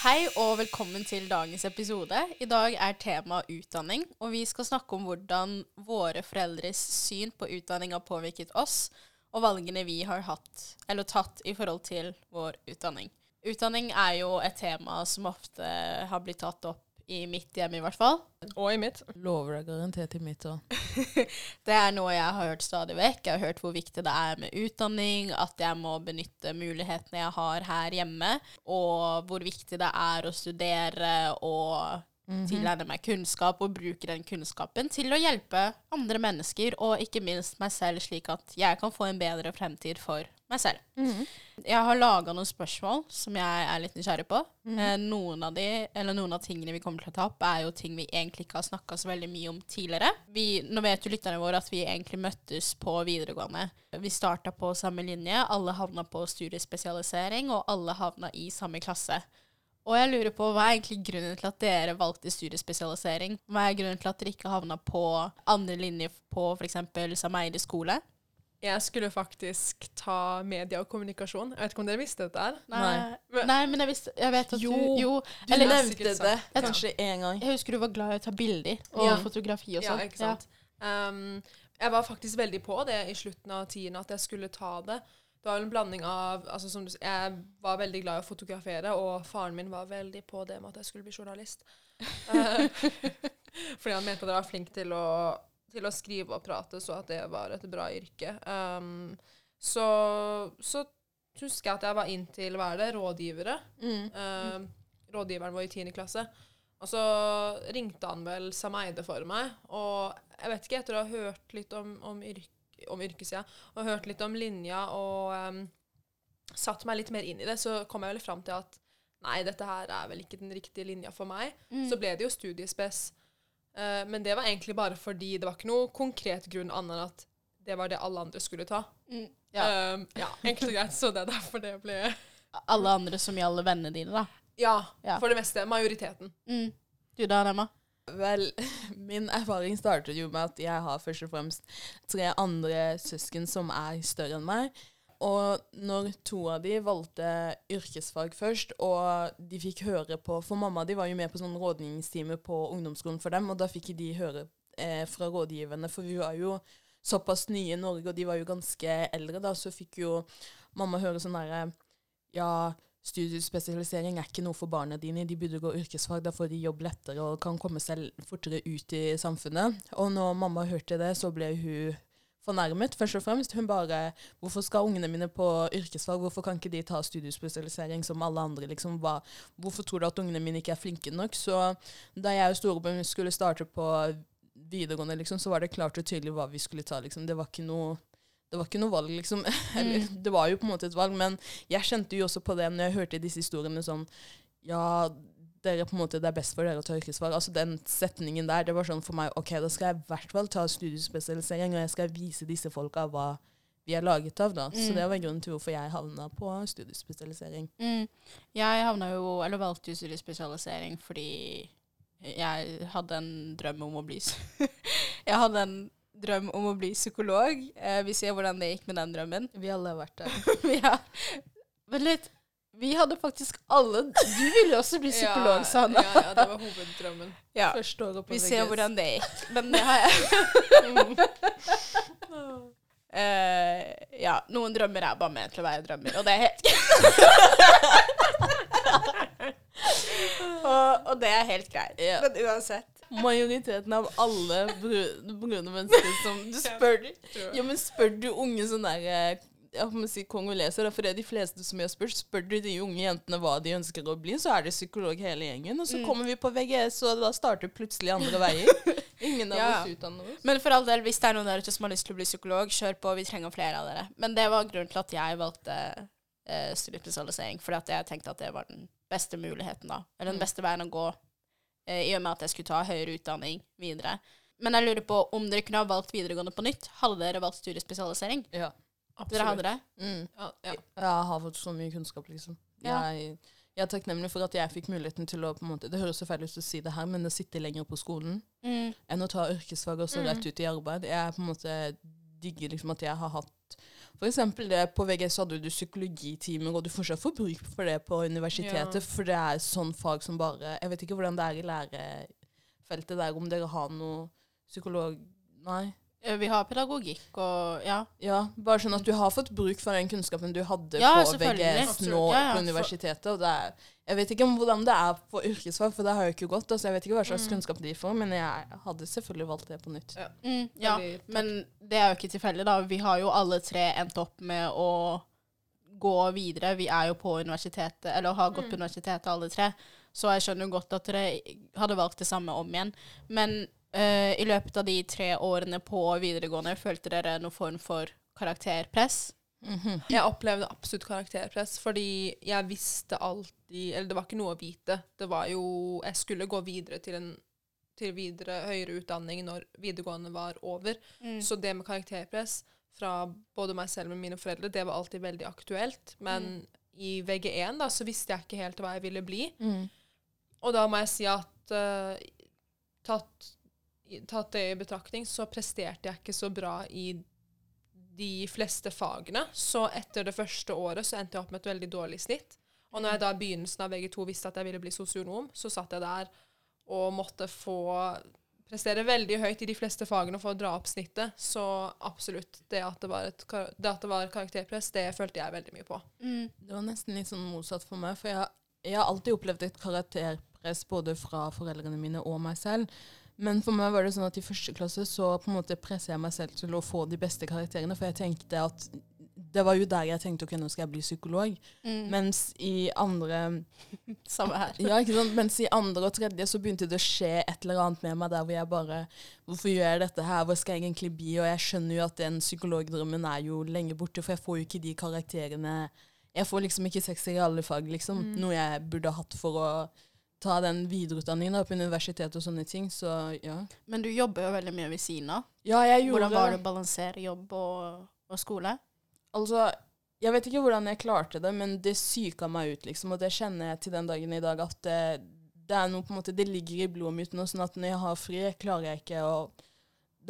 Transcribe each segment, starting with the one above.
Hei og velkommen til dagens episode. I dag er tema utdanning, og vi skal snakke om hvordan våre foreldres syn på utdanning har påvirket oss, og valgene vi har hatt, eller tatt i forhold til vår utdanning. Utdanning er jo et tema som ofte har blitt tatt opp i mitt hjem, i hvert fall. Og i mitt. Lover deg garantert i mitt òg. Det er noe jeg har hørt stadig vekk. Jeg har hørt hvor viktig det er med utdanning, at jeg må benytte mulighetene jeg har her hjemme, og hvor viktig det er å studere og tilegne meg kunnskap og bruke den kunnskapen til å hjelpe andre mennesker, og ikke minst meg selv, slik at jeg kan få en bedre fremtid for meg selv. Jeg har laga noen spørsmål som jeg er litt nysgjerrig på. Eh, noen, av de, eller noen av tingene vi kommer til å ta opp, er jo ting vi egentlig ikke har snakka så veldig mye om tidligere. Vi, nå vet jo lytterne våre at vi egentlig møttes på videregående. Vi starta på samme linje, alle havna på studiespesialisering, og alle havna i samme klasse. Og jeg lurer på, hva er egentlig grunnen til at dere valgte studiespesialisering? Hva er grunnen til at dere ikke havna på andre linje på f.eks. Sameide skole? Jeg skulle faktisk ta media og kommunikasjon. Jeg vet ikke om dere visste dette her? Nei, Men- Nei men jeg visste Jeg vet at Jo, du Jo. Du Eller, nevnte det Jeg kanskje én gang. jeg husker du var glad i å ta bilder og Ja. fotografi og Ja, sånn. ikke sant? Um, jeg var faktisk veldig på det i slutten av tiende, at jeg skulle ta det. Det var en blanding av altså som du, Jeg var veldig glad i å fotografere, og faren min var veldig på det med at jeg skulle bli journalist. Eh, fordi han mente at jeg var flink til å, til å skrive og prate, så at det var et bra yrke. Um, så, så husker jeg at jeg var inn til hva er det, rådgivere. Mm. Eh, rådgiveren vår i 10. klasse. Og så ringte han vel Sameide for meg, og jeg vet ikke, etter å ha hørt litt om, om, yrk, om yrkessida, og hørt litt om linja, og um, satt meg litt mer inn i det, så kom jeg vel fram til at nei, dette her er vel ikke den riktige linja for meg. Mm. Så ble det jo studiespes. Uh, men det var egentlig bare fordi det var ikke noe konkret grunn annet enn at det var det alle andre skulle ta. Mm. Ja. Um, ja, enkelt og greit. Så det er derfor det ble Alle andre som gjaldt vennene dine, da. Ja, Ja. for det meste. Majoriteten. Mm. Du da, Emma? Vel, min erfaring startet jo med at jeg har først og fremst tre andre søsken som er større enn meg. Og når to av de valgte yrkesfag først, og de fikk høre på For mamma de var jo med på sånn rådgivningstime på ungdomsskolen for dem, og da fikk de høre eh, fra rådgiverne, for vi var jo såpass nye i Norge, og de var jo ganske eldre, da, så fikk jo mamma høre sånn derre Ja, studiespesialisering er ikke noe for barna dine. De burde gå yrkesfag. Da får de jobb lettere og kan komme seg fortere ut i samfunnet. Og når mamma hørte det, så ble hun fornærmet, først og fremst. Hun bare Hvorfor skal ungene mine på yrkesfag? Hvorfor kan ikke de ta studiespesialisering som alle andre? Liksom, hva, hvorfor tror du at ungene mine ikke er flinke nok? Så da jeg og storebror skulle starte på videregående, liksom, så var det klart og tydelig hva vi skulle ta. Liksom. Det var ikke noe det var ikke noe valg, liksom. Eller, det var jo på en måte et valg, men jeg kjente jo også på det når jeg hørte disse historiene sånn Ja, dere på en måte, det er best for dere å ta yrkesfag. Altså Den setningen der, det var sånn for meg OK, da skal jeg i hvert fall ta studiespesialisering, og jeg skal vise disse folka hva vi er laget av, da. Så Mm. det var grunnen til hvorfor jeg havna på studiespesialisering. Mm. Jeg havna jo, eller valgte jo studiespesialisering fordi jeg hadde en drøm om å bli Jeg hadde en drøm om å bli psykolog. Eh, vi ser hvordan det gikk med den drømmen. Vi alle har vært der. ja. Men litt Vi hadde faktisk alle Du ville også bli psykolog, Sanna. Ja, ja, det var hoveddrømmen. Ja. Første året på Vi ser VGS. hvordan det gikk. Men det har jeg. Eh, ja, noen drømmer er bare med til å være drømmer, og det er helt og, og det er helt greit. Ja. Men uansett. Majoriteten av alle bru- brune mennesker som Du spør Ja, men spør du unge sånn der eh, jeg må si kongoleser, for det er de fleste som jeg har spurt, spør du de unge jentene hva de ønsker å bli, så er det psykolog hele gjengen. Og så Mm. kommer vi på VGS, og da starter plutselig andre veier. Ingen av Ja. oss utdanner oss. Men for all del, hvis det er noen der ute som har lyst til å bli psykolog, kjør på. Vi trenger flere av dere. Men det var grunnen til at jeg valgte eh, studiespesialisering. Fordi at jeg tenkte at det var den beste muligheten, da. Eller den Mm. beste veien å gå. Eh, I og med at jeg skulle ta høyere utdanning videre. Men jeg lurer på om dere kunne ha valgt videregående på nytt. Hadde dere valgt studiespesialisering? Ja. absolutt. Dere hadde det? Mm. Ja, ja. Jeg har fått så mye kunnskap, liksom. Ja. Jeg, jeg er takknemlig for at jeg fikk muligheten til å på en måte, Det høres så feil ut å si det her, men å sitte lenger på skolen Mm. enn å ta yrkesfag og så Mm. rett ut i arbeid. Jeg på en måte digger liksom at jeg har hatt For eksempel det på VGS hadde du psykologitimer, og du fortsatt får bruk for det på universitetet, Ja. for det er sånn fag som bare Jeg vet ikke hvordan det er i lærefeltet der, om dere har noe psykolog... Nei. Eh, Vi har pedagogikk og ja. Ja, bare sånn at du har fått bruk for den kunnskapen du hadde Ja, på. VGS nå Ja, ja, på universitetet. Og det er, jeg vet ikke om hvordan det er på yrkesfag, for det har jo ikke gått. Altså, jeg vet ikke hva slags Mm. kunnskap de får, men jeg hadde selvfølgelig valgt det på nytt. Ja. Mm, ja. Men det er jo ikke tilfeldig, da. Vi har jo alle tre endt opp med å gå videre. Vi er jo på universitetet, eller har gått på universitetet alle tre. Så jeg skjønner jo godt at dere hadde valgt det samme om igjen. Men eh, i løpet av de tre årene på videregående, følte dere noen form for karakterpress? Mhm. Jeg opplevde absolutt karakterpress, fordi jeg visste alltid Eller det var ikke noe å vite. Det var jo Jeg skulle gå videre til en til videre høyere utdanning når videregående var over. Mm. Så det med karakterpress fra både meg selv og mine foreldre, det var alltid veldig aktuelt. Men i VG1 da, så visste jeg ikke helt hva jeg ville bli. Mm. Og da må jeg si at uh, tatt, tatt det i betraktning, så presterte jeg ikke så bra i de fleste fagene. Så etter det første året så endte jeg opp med et veldig dårlig snitt. Og når jeg da i begynnelsen av VG2 visste at jeg ville bli sosionom, så satt jeg der og måtte få prestere veldig høyt i de fleste fagene for å dra opp snittet. Så absolutt, det at det var, et, det at det var karakterpress, det følte jeg veldig mye på. Mm. Det var nesten litt sånn motsatt for meg, for jeg, jeg har alltid opplevd et karakterpress både fra foreldrene mine og meg selv. Men for meg var det sånn at i første klasse så på en måte presset jeg meg selv til å få de beste karakterene, for jeg tenkte at det var jo der jeg tenkte ok, nå skal jeg bli psykolog. Mm. Mens i andre Samme her. Ja, ikke sant? Mens i andre og tredje så begynte det å skje et eller annet med meg der hvor jeg bare Hvorfor gjør jeg dette her? Hva skal jeg egentlig bli? Og jeg skjønner jo at den psykologdrømmen er jo lenge borte, for jeg får jo ikke de karakterene Jeg får liksom ikke sekser i alle fag, liksom. Mm. Noe jeg burde hatt for å ta den videreutdanningen på universitet og sånne ting. Så ja. Men du jobber jo veldig mye ved siden av. Ja, jeg gjorde Hvordan var det å balansere jobb og, og skole? Altså, jeg vet ikke hvordan jeg klarte det, men det psyka meg ut, liksom. Og det kjenner jeg til den dagen i dag, at det, det er noe på en måte, det ligger i blodet mitt nå, sånn at når jeg har fri, klarer jeg ikke å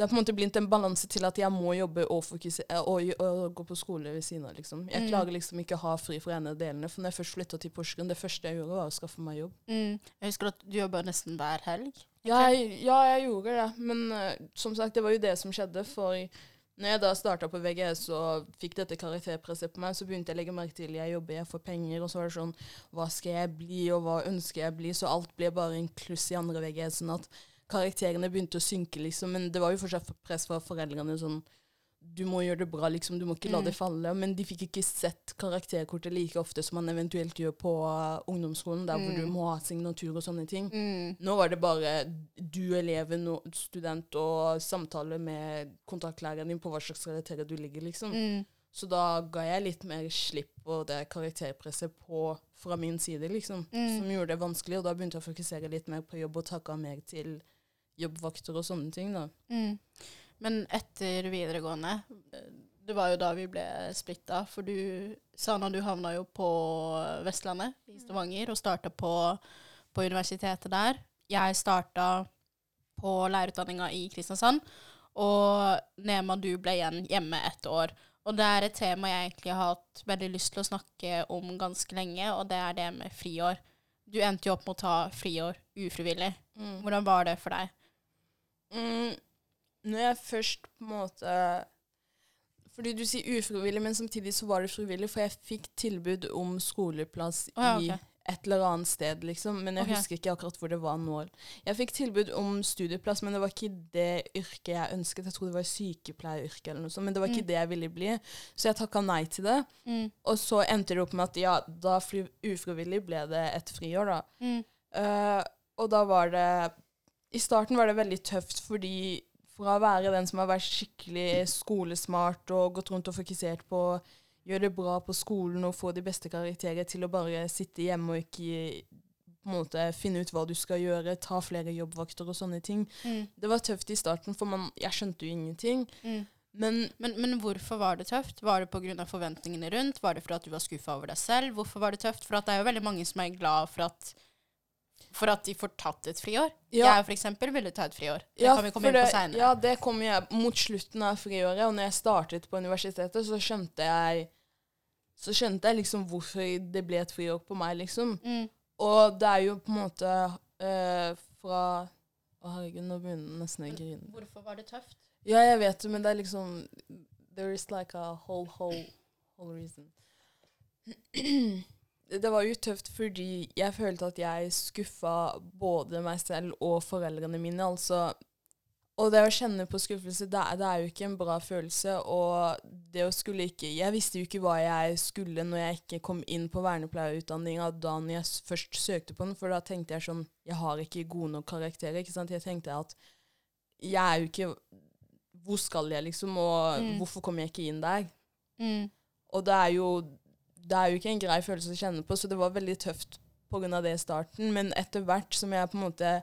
Det er på en måte blitt en balanse til at jeg må jobbe og, fokusere, og, og gå på skole ved siden av, liksom. Jeg Mm. klarer liksom ikke å ha fri for en av delene. For når jeg først flytta til Porsgrunn, det første jeg gjorde, var å skaffe meg jobb. Mm. Jeg husker at du jobba nesten hver helg. Ja, jeg, ja, jeg gjorde det. Men uh, som sagt, det var jo det som skjedde. For når jeg da starta på VGS og fikk dette karakterpresset på meg, så begynte jeg å legge merke til jeg jobber, jeg får penger, og så var det sånn Hva skal jeg bli, og hva ønsker jeg å bli? Så alt ble bare en kluss i andre VGS. Sånn at karakterene begynte å synke, liksom. Men det var jo fortsatt press fra foreldrene sånn du må gjøre det bra, liksom. Du må ikke la Mm. det falle. Men de fikk ikke sett karakterkortet like ofte som man eventuelt gjør på uh, ungdomsskolen, der hvor Mm. du må ha signatur og sånne ting. Mm. Nå var det bare du, eleven, og student, og samtale med kontaktlæreren din på hva slags karakterer du ligger, liksom. Mm. Så da ga jeg litt mer slipp på det karakterpresset på, fra min side, liksom. Mm. Som gjorde det vanskelig, og da begynte jeg å fokusere litt mer på jobb og takka mer til jobbvakter og sånne ting, da. Mm. Men etter videregående Det var jo da vi ble splitta. For du, Sana, du havna jo på Vestlandet, i Stavanger, og starta på, på universitetet der. Jeg starta på lærerutdanninga i Kristiansand. Og Nema, du ble igjen hjemme et år. Og det er et tema jeg egentlig har hatt veldig lyst til å snakke om ganske lenge, og det er det med friår. Du endte jo opp med å ta friår ufrivillig. Hvordan var det for deg? Mm, når jeg først på en måte Fordi du sier ufrivillig, men samtidig så var det frivillig, for jeg fikk tilbud om skoleplass oh, ja, i et eller annet sted, liksom. Men jeg okay. husker ikke akkurat hvor det var nå. Jeg fikk tilbud om studieplass, men det var ikke det yrket jeg ønsket. Jeg tror det var sykepleieryrket eller noe sånt, men det var ikke Mm. det jeg ville bli. Så jeg takka nei til det. Mm. Og så endte det opp med at ja, da ufrivillig ble det et friår, da. Mm. Eh, og da var det I starten var det veldig tøft, fordi fra å være den som har vært skikkelig skolesmart og gått rundt og fokusert på å gjøre det bra på skolen og få de beste karakterer, til å bare sitte hjemme og ikke måte finne ut hva du skal gjøre, ta flere jobbvakter og sånne ting. Mm. Det var tøft i starten, for man, jeg skjønte jo ingenting. Mm. Men Men, men hvorfor var det tøft? Var det pga. forventningene rundt? Var det for at du var skuffa over deg selv? Hvorfor var det tøft? For at det er jo veldig mange som er glad for at For at de får tatt et friår. Ja. Jeg for eksempel ville ta et friår. Det Ja, kan vi komme inn på seinere. Ja, det kom jeg mot slutten av friåret, og når jeg startet på universitetet, så skjønte jeg Så skjønte jeg liksom hvorfor det ble et friår på meg, liksom. Mm. Og det er jo på en måte eh, fra Å, herregud, nå begynner jeg nesten å grine. Hvorfor var det tøft? Ja, jeg vet det, men det er liksom There is like a whole, whole, whole reason. Det var jo tøft fordi jeg følte at jeg skuffa både meg selv og foreldrene mine. altså. Og det å kjenne på skuffelse, det er, det er jo ikke en bra følelse. Og det å skulle ikke Jeg visste jo ikke hva jeg skulle når jeg ikke kom inn på vernepleierutdanninga da jeg først søkte på den, for da tenkte jeg sånn Jeg har ikke gode nok karakterer. ikke sant? Jeg tenkte at jeg er jo ikke Hvor skal jeg, liksom? Og Mm. hvorfor kommer jeg ikke inn der? Mm. Og det er jo det er jo ikke en grei følelse å kjenne på, så det var veldig tøft pga. det i starten. Men etter hvert som jeg på en måte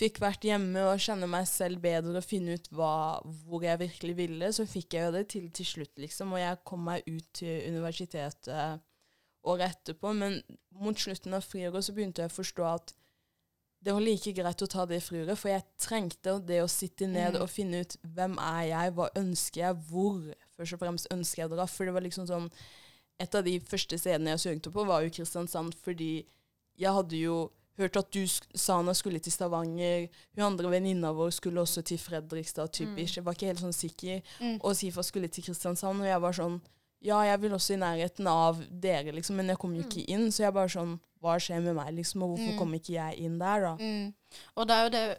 fikk vært hjemme og kjenne meg selv bedre og finne ut hva, hvor jeg virkelig ville, så fikk jeg jo det til til slutt, liksom. Og jeg kom meg ut til universitetet året etterpå. Men mot slutten av friåret så begynte jeg å forstå at det var like greit å ta det friåret, for jeg trengte det å sitte ned Mm. og finne ut hvem er jeg, hva ønsker jeg, hvor først og fremst ønsker jeg å dra. For det var liksom sånn Et av de første stedene jeg søkte på, var jo Kristiansand, fordi jeg hadde jo hørt at du, sk- Sana skulle til Stavanger, hun andre venninna vår skulle også til Fredrikstad, typisk. Jeg var ikke helt sånn sikker. Mm. Og Sifa skulle til Kristiansand, og jeg var sånn Ja, jeg vil også i nærheten av dere, liksom, men jeg kom jo ikke inn. Så jeg bare sånn Hva skjer med meg, liksom, og hvorfor Mm. kom ikke jeg inn der, da? Mm. Og det er jo det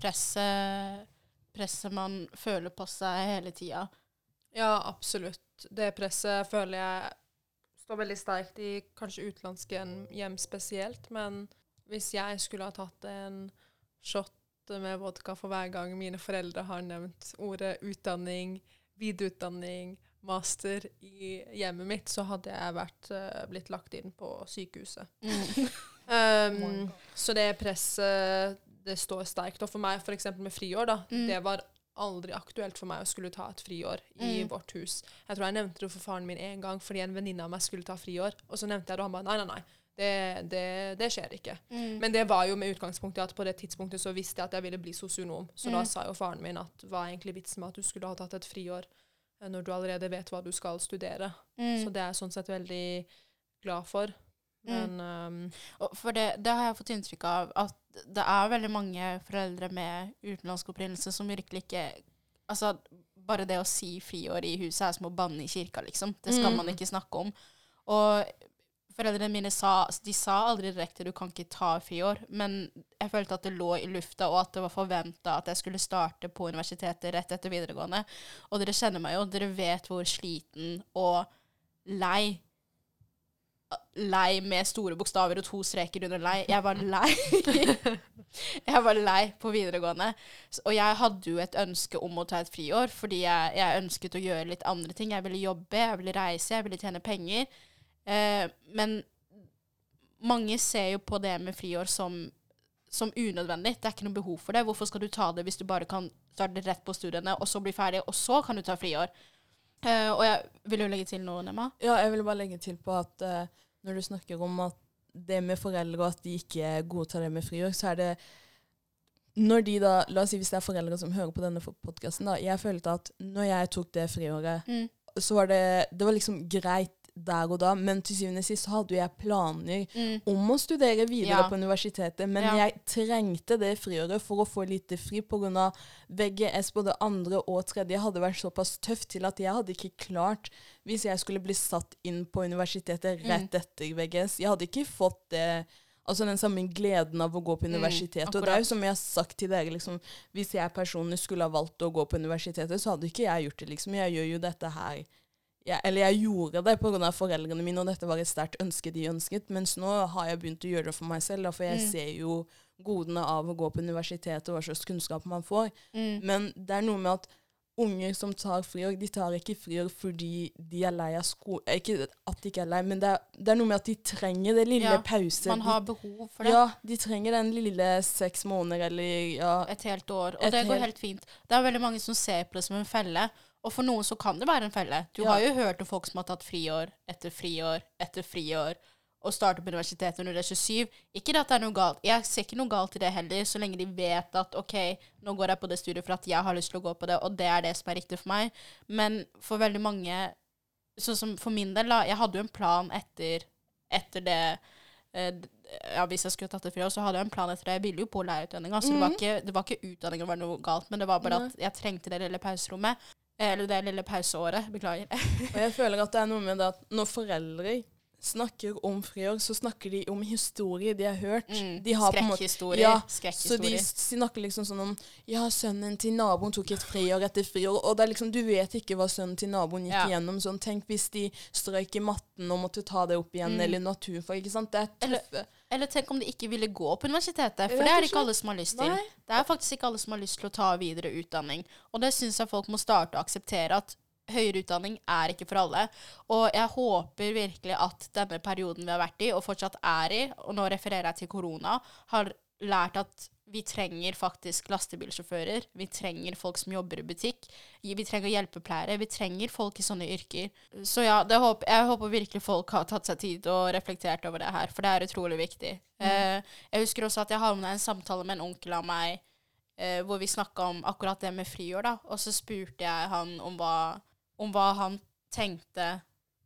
presset, presset man føler på seg hele tida. Ja, absolutt. Det presset føler jeg står veldig sterkt i kanskje utenlandske hjem- spesielt. Men hvis jeg skulle ha tatt en shot med vodka for hver gang mine foreldre har nevnt ordet utdanning, videreutdanning, master i hjemmet mitt, så hadde jeg vært, eh, blitt lagt inn på sykehuset. Mm. Um, så det presset det står sterkt. Og for meg, f.eks. med friår, da, Mm. det var aldri aktuelt for meg å skulle ta et friår i Mm. vårt hus. Jeg tror jeg nevnte det for faren min en gang fordi en venninne av meg skulle ta friår. Og så nevnte jeg det, og han bare nei, nei, nei. Det, det, det skjer ikke. Mm. Men det var jo med utgangspunkt i at på det tidspunktet så visste jeg at jeg ville bli sosionom. Så da Mm. sa jo faren min at hva er egentlig vitsen med at du skulle ha tatt et friår eh, når du allerede vet hva du skal studere. Mm. Så det er jeg sånn sett veldig glad for. Men um, For det, det har jeg fått inntrykk av, at det er veldig mange foreldre med utenlandsk opprinnelse som virkelig ikke Altså, bare det å si friår i huset er som å banne i kirka, liksom. Det skal Mm. man ikke snakke om. Og foreldrene mine sa De sa aldri direkte 'du kan ikke ta friår', men jeg følte at det lå i lufta, og at det var forventa at jeg skulle starte på universitetet rett etter videregående. Og dere kjenner meg jo, dere vet hvor sliten og lei lei med store bokstaver og to streker under lei. Jeg var lei. jeg var lei på videregående. Og jeg hadde jo et ønske om å ta et friår, fordi jeg, jeg ønsket å gjøre litt andre ting. Jeg ville jobbe, jeg ville reise, jeg ville tjene penger. Eh, men mange ser jo på det med friår som, som unødvendig. Det er ikke noe behov for det. Hvorfor skal du ta det hvis du bare kan starte rett på studiene, og så bli ferdig, og så kan du ta friår? Eh, og jeg vil jo legge til noe, Nema? Ja, jeg vil bare legge til på at uh, når du snakker om at det med foreldre og at de ikke godtar det med friår, så er det når de da, La oss si hvis det er foreldre som hører på denne podkasten. Jeg følte at når jeg tok det friåret, Mm. så var det Det var liksom greit der og da, men til syvende og sist så hadde jeg planer Mm. om å studere videre Ja. på universitetet, men Ja. jeg trengte det friåret for å få litt fri pga. VGS både andre og tredje hadde vært såpass tøft til at jeg hadde ikke klart Hvis jeg skulle bli satt inn på universitetet Mm. rett etter VGS Jeg hadde ikke fått det Altså den samme gleden av å gå på Mm, universitetet. og det er jo som jeg har sagt til dere, liksom, hvis jeg personlig skulle ha valgt å gå på universitetet, så hadde ikke jeg gjort det, liksom. Jeg gjør jo dette her jeg, eller jeg gjorde det pga. foreldrene mine, og dette var et sterkt ønske de ønsket. Mens nå har jeg begynt å gjøre det for meg selv, da, for jeg Mm. ser jo godene av å gå på universitetet og hva slags kunnskap man får. Mm. Men det er noe med at unger som tar friår, de tar ikke friår fordi de er lei av skole Ikke at de ikke er lei, men det er, det er noe med at de trenger det lille Ja, pause. Man har behov for det. Ja, de trenger den lille seks måneder eller ja. Et helt år. Og Et det går helt- helt fint. Det er veldig mange som ser på det som en felle. Og for noen så kan det være en felle. Du Ja. har jo hørt om folk som har tatt friår etter friår etter friår, Og startet på universitetet når du er 27. Ikke at det er noe galt. Jeg ser ikke noe galt i det heller, så lenge de vet at OK, nå går jeg på det studiet for at jeg har lyst til å gå på det, og det er det som er riktig for meg. Men for veldig mange, sånn som for min del, da, jeg hadde jo en plan etter, etter det eh, ja, Hvis jeg skulle tatt det friår, så hadde jeg en plan etter det. Jeg ville jo på lærerutdanninga, så det, var ikke, det var ikke utdanninga var noe galt, men det var bare at jeg trengte det lille pauserommet. Eh, Eller det lille pauseåret. Beklager. Og jeg føler at det er noe med det at når foreldre snakker om friår, så snakker de om historier de har hørt. Mm, De har Skrekkhistorier. Ja, Så de snakker liksom sånn om Ja, sønnen til naboen tok et friår etter friår. Og det er liksom, du vet ikke hva sønnen til naboen gikk Ja. igjennom. Sånn, tenk hvis de strøyk i matten og måtte ta det opp igjen, Mm. eller naturfag. ikke sant? Det er tøffe. Eller tenk om de ikke ville gå på universitetet, for det er det ikke alle som har lyst til. Nei. Det er faktisk ikke alle som har lyst til å ta videre utdanning. Og det syns jeg folk må starte å akseptere at høyere utdanning er ikke for alle. Og jeg håper virkelig at denne perioden vi har vært i, og fortsatt er i, og nå refererer jeg til korona, har lært at vi trenger faktisk lastebilsjåfører. Vi trenger folk som jobber i butikk. Vi trenger hjelpepleiere. Vi trenger folk i sånne yrker. Så ja, det håper, jeg håper virkelig folk har tatt seg tid og reflektert over det her, for det er utrolig viktig. Eh, jeg husker også at jeg havna i en samtale med en onkel av meg eh, hvor vi snakka om akkurat det med friår, da. Og så spurte jeg han om hva, om hva han tenkte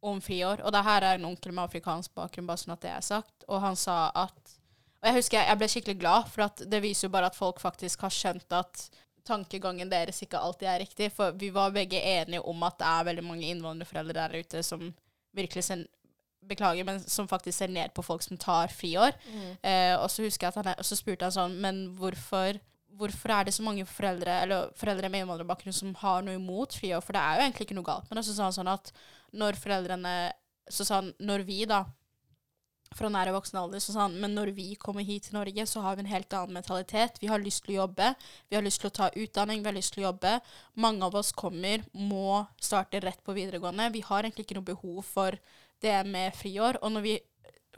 om friår. Og det her er en onkel med afrikansk bakgrunn, bare sånn at det er sagt. Og han sa at Og jeg husker jeg, jeg ble skikkelig glad, for at det viser jo bare at folk faktisk har skjønt at tankegangen deres ikke alltid er riktig. For vi var begge enige om at det er veldig mange innvandrerforeldre der ute som virkelig ser Beklager, men som faktisk ser ned på folk som tar friår. Eh, og så husker jeg at han, så spurte han sånn Men hvorfor, hvorfor er det så mange foreldre eller foreldre med innvandrerbakgrunn som har noe imot friår? For det er jo egentlig ikke noe galt med det. Så sa han sånn at når foreldrene Så sa han når vi, da, fra nær i voksen alder, så sa han men når vi kommer hit til Norge, så har vi en helt annen mentalitet. Vi har lyst til å jobbe, vi har lyst til å ta utdanning, vi har lyst til å jobbe. Mange av oss kommer, må starte rett på videregående. Vi har egentlig ikke noe behov for det med friår. Og når vi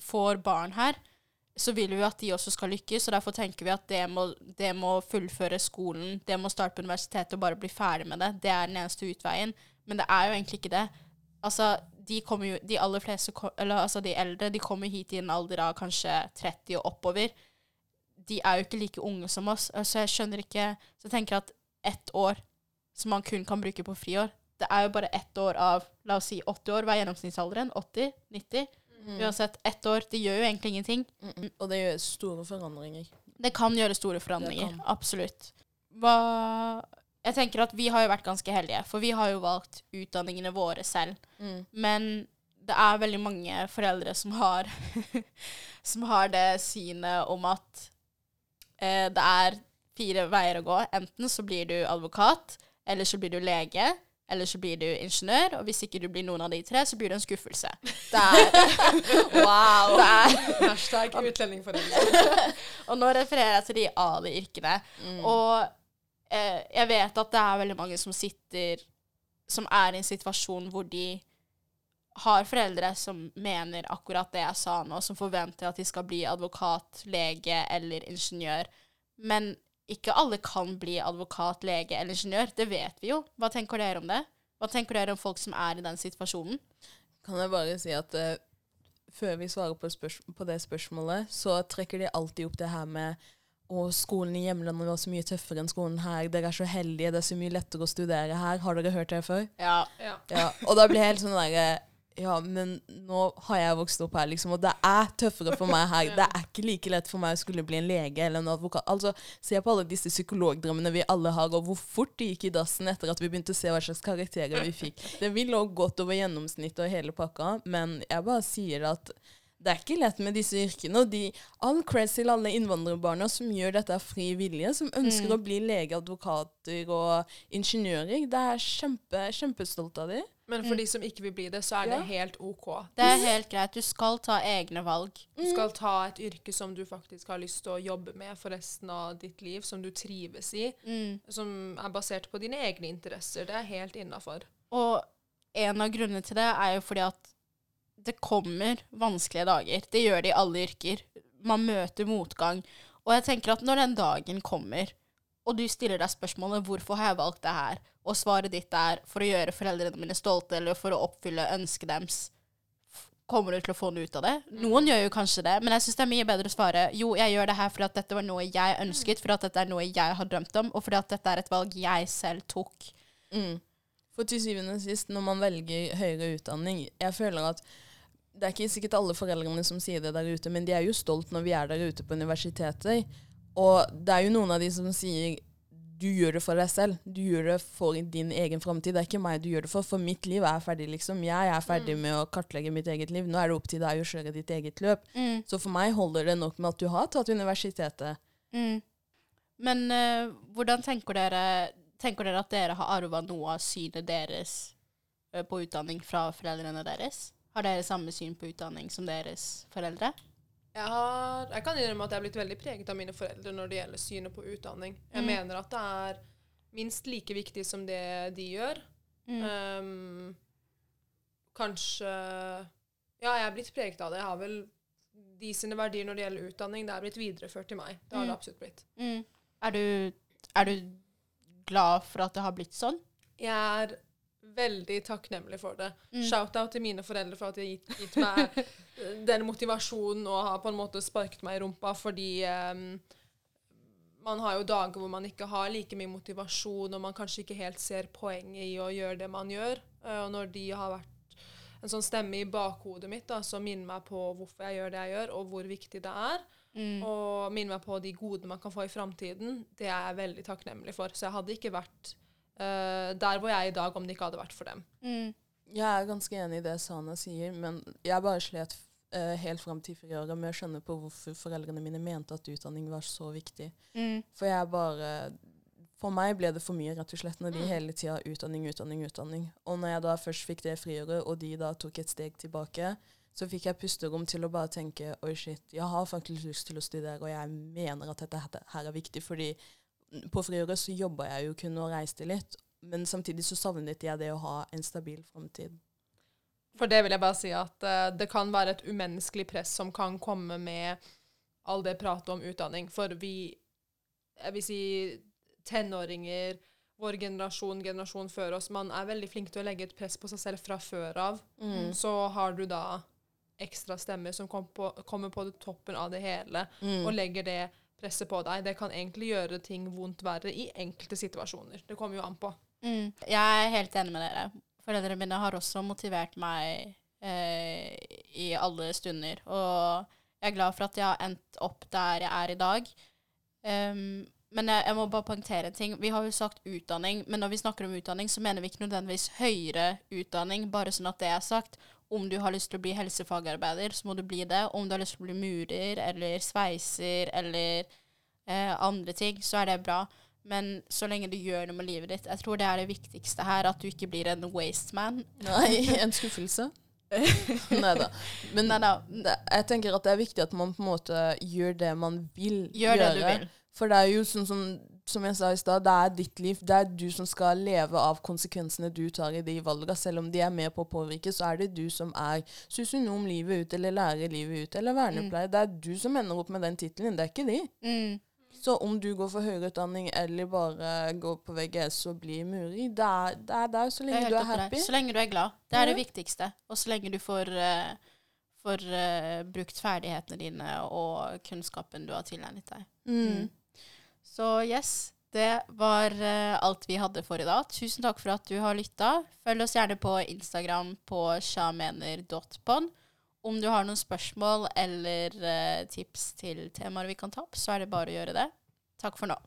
får barn her, så vil vi at de også skal lykkes, og derfor tenker vi at det må, det må fullføre skolen, det må starte på universitetet og bare bli ferdig med det. Det er den eneste utveien. Men det er jo egentlig ikke det. Altså, de kommer jo, de aller fleste, eller altså de eldre, de kommer hit i en alder av kanskje 30 og oppover. De er jo ikke like unge som oss, så jeg skjønner ikke Så jeg tenker at ett år som man kun kan bruke på friår, det er jo bare ett år av, la oss si 80 år. Hva er gjennomsnittsalderen? 80? 90? Uansett, ett år, det gjør jo egentlig ingenting. Mm-mm. Og det gjør store forandringer. Det kan gjøre store forandringer. Absolutt. Hva Jeg tenker at vi har jo vært ganske heldige, for vi har jo valgt utdanningene våre selv. Mm. Men det er veldig mange foreldre som har Som har det synet om at eh, det er fire veier å gå. Enten så blir du advokat, eller så blir du lege, eller så blir du ingeniør. Og hvis ikke du blir noen av de tre, så blir du en skuffelse. Det er, Wow! det er Hashtag utlendingforeldre. Og nå refererer jeg til de Ali-yrkene. Og eh, jeg vet at det er veldig mange som sitter Som er i en situasjon hvor de har foreldre som mener akkurat det jeg sa nå, som forventer at de skal bli advokat, lege eller ingeniør. Men ikke alle kan bli advokat, lege eller ingeniør. Det vet vi jo. Hva tenker dere om det? Hva tenker dere om folk som er i den situasjonen? Kan jeg bare si at uh, før vi svarer på, på det spørsmålet, så trekker de alltid opp det her med og skolen i hjemlandet var så mye tøffere enn skolen her. Dere er så heldige, det er så mye lettere å studere her. Har dere hørt det før? Ja. Ja. Ja, og da blir jeg helt sånn derre Ja, men nå har jeg vokst opp her, liksom, og det er tøffere for meg her. Det er ikke like lett for meg å skulle bli en lege eller en advokat. Altså, Se på alle disse psykologdrømmene vi alle har, og hvor fort det gikk i dassen etter at vi begynte å se hva slags karakterer vi fikk. Det vil lå godt over gjennomsnittet og hele pakka, men jeg bare sier at det er ikke lett med disse yrkene. Og de, all creds til alle innvandrerbarna som gjør dette av fri vilje, som ønsker å bli lege, advokater og ingeniører. Det er kjempe, kjempestolt av dem. Men for de som ikke vil bli det, så er det helt OK. Det er helt greit. Du skal ta egne valg. Du skal ta et yrke som du faktisk har lyst til å jobbe med for resten av ditt liv, som du trives i, Mm. som er basert på dine egne interesser. Det er helt innafor. Og en av grunnene til det er jo fordi at det kommer vanskelige dager. Det gjør det i alle yrker. Man møter motgang. Og jeg tenker at når den dagen kommer, og du stiller deg spørsmålet 'Hvorfor har jeg valgt det her?' og svaret ditt er 'For å gjøre foreldrene mine stolte', eller 'For å oppfylle ønsket deres', kommer du til å få noe ut av det? Noen gjør jo kanskje det, men jeg syns det er mye bedre å svare jo, jeg gjør det her fordi at dette var noe jeg ønsket, fordi at dette er noe jeg har drømt om, og fordi at dette er et valg jeg selv tok. Mm. For til syvende og sist, når man velger høyere utdanning Jeg føler at det er ikke sikkert alle foreldrene som sier det der ute, men de er jo stolt når vi er der ute på universiteter. Og det er jo noen av de som sier du gjør det for deg selv. Du gjør det for din egen framtid. Det er ikke meg du gjør det for, for mitt liv er ferdig, liksom. Jeg er ferdig med å kartlegge mitt eget liv. Nå er det opp til deg å kjøre ditt eget løp. Mm. Så for meg holder det nok med at du har tatt universitetet. Mm. Men uh, hvordan tenker dere, tenker dere at dere har arva noe av synet deres uh, på utdanning fra foreldrene deres? Har dere samme syn på utdanning som deres foreldre? Jeg, har, jeg kan innrømme at jeg er blitt veldig preget av mine foreldre når det gjelder synet på utdanning. Jeg Mm. mener at det er minst like viktig som det de gjør. Mm. Um, kanskje Ja, jeg er blitt preget av det. Jeg har vel de sine verdier når det gjelder utdanning, det er blitt videreført til meg. Det har Mm. det absolutt blitt. Mm. Er, du, er du glad for at det har blitt sånn? Jeg er veldig takknemlig for det. Mm. Shout-out til mine foreldre for at de har gitt, gitt meg den motivasjonen og har på en måte sparket meg i rumpa, fordi um, man har jo dager hvor man ikke har like mye motivasjon, og man kanskje ikke helt ser poenget i å gjøre det man gjør. Eh, og når de har vært en sånn stemme i bakhodet mitt da, som minner meg på hvorfor jeg gjør det jeg gjør, og hvor viktig det er, Mm. og minner meg på de godene man kan få i framtiden, det er jeg veldig takknemlig for. Så jeg hadde ikke vært eh, der hvor jeg er i dag om det ikke hadde vært for dem. Mm. Jeg er ganske enig i det Sana sier, men jeg bare slet uh, helt fram til friåret med å skjønne på hvorfor foreldrene mine mente at utdanning var så viktig. Mm. For jeg bare For meg ble det for mye, rett og slett, når de hele tida utdanning, utdanning, utdanning. Og når jeg da først fikk det friåret, og de da tok et steg tilbake, så fikk jeg pusterom til å bare tenke oi, shit, jeg har faktisk lyst til å studere, og jeg mener at dette her er viktig, fordi på friåret så jobba jeg jo kun og reiste litt, men samtidig så savnet jeg det å ha en stabil framtid. For det vil jeg bare si at uh, det kan være et umenneskelig press som kan komme med all det pratet om utdanning. For vi, jeg vil si tenåringer, vår generasjon, generasjon før oss, man er veldig flink til å legge et press på seg selv fra før av. Mm. Så har du da ekstra stemmer som kom på, kommer på toppen av det hele, Mm. og legger det presset på deg. Det kan egentlig gjøre ting vondt verre i enkelte situasjoner. Det kommer jo an på. Mm. Jeg er helt enig med dere. Foreldrene mine har også motivert meg eh, i alle stunder. Og jeg er glad for at jeg har endt opp der jeg er i dag. Um, men jeg, jeg må bare poengtere en ting. Vi har jo sagt utdanning, men når vi snakker om utdanning, så mener vi ikke nødvendigvis høyere utdanning, bare sånn at det er sagt. Om du har lyst til å bli helsefagarbeider, så må du bli det. Om du har lyst til å bli murer eller sveiser eller eh, andre ting, så er det bra. Men så lenge du gjør noe med livet ditt Jeg tror det er det viktigste her, at du ikke blir en waste man. Nei, en skuffelse. Nei da. Men Neida. jeg tenker at det er viktig at man på en måte gjør det man vil Gjør det du vil. For det er jo sånn som, som jeg sa i stad, det er ditt liv. Det er du som skal leve av konsekvensene du tar i de valgene. Selv om de er med på å påvirke, så er det du som er sosionom livet ut, eller lærer livet ut, eller vernepleier. Det er du som ender opp med den tittelen, det er ikke de. Mm. Så om du går for høyere utdanning eller bare går på VGS og blir murer, det er, det er der så lenge du er happy. Så lenge du er glad. Det er det viktigste. Og så lenge du får, uh, får uh, brukt ferdighetene dine og kunnskapen du har tilegnet deg. Mm. Så yes, det var eh, alt vi hadde for i dag. Tusen takk for at du har lytta. Følg oss gjerne på Instagram på sjamener.pon. Om du har noen spørsmål eller eh, tips til temaer vi kan ta opp, så er det bare å gjøre det. Takk for nå.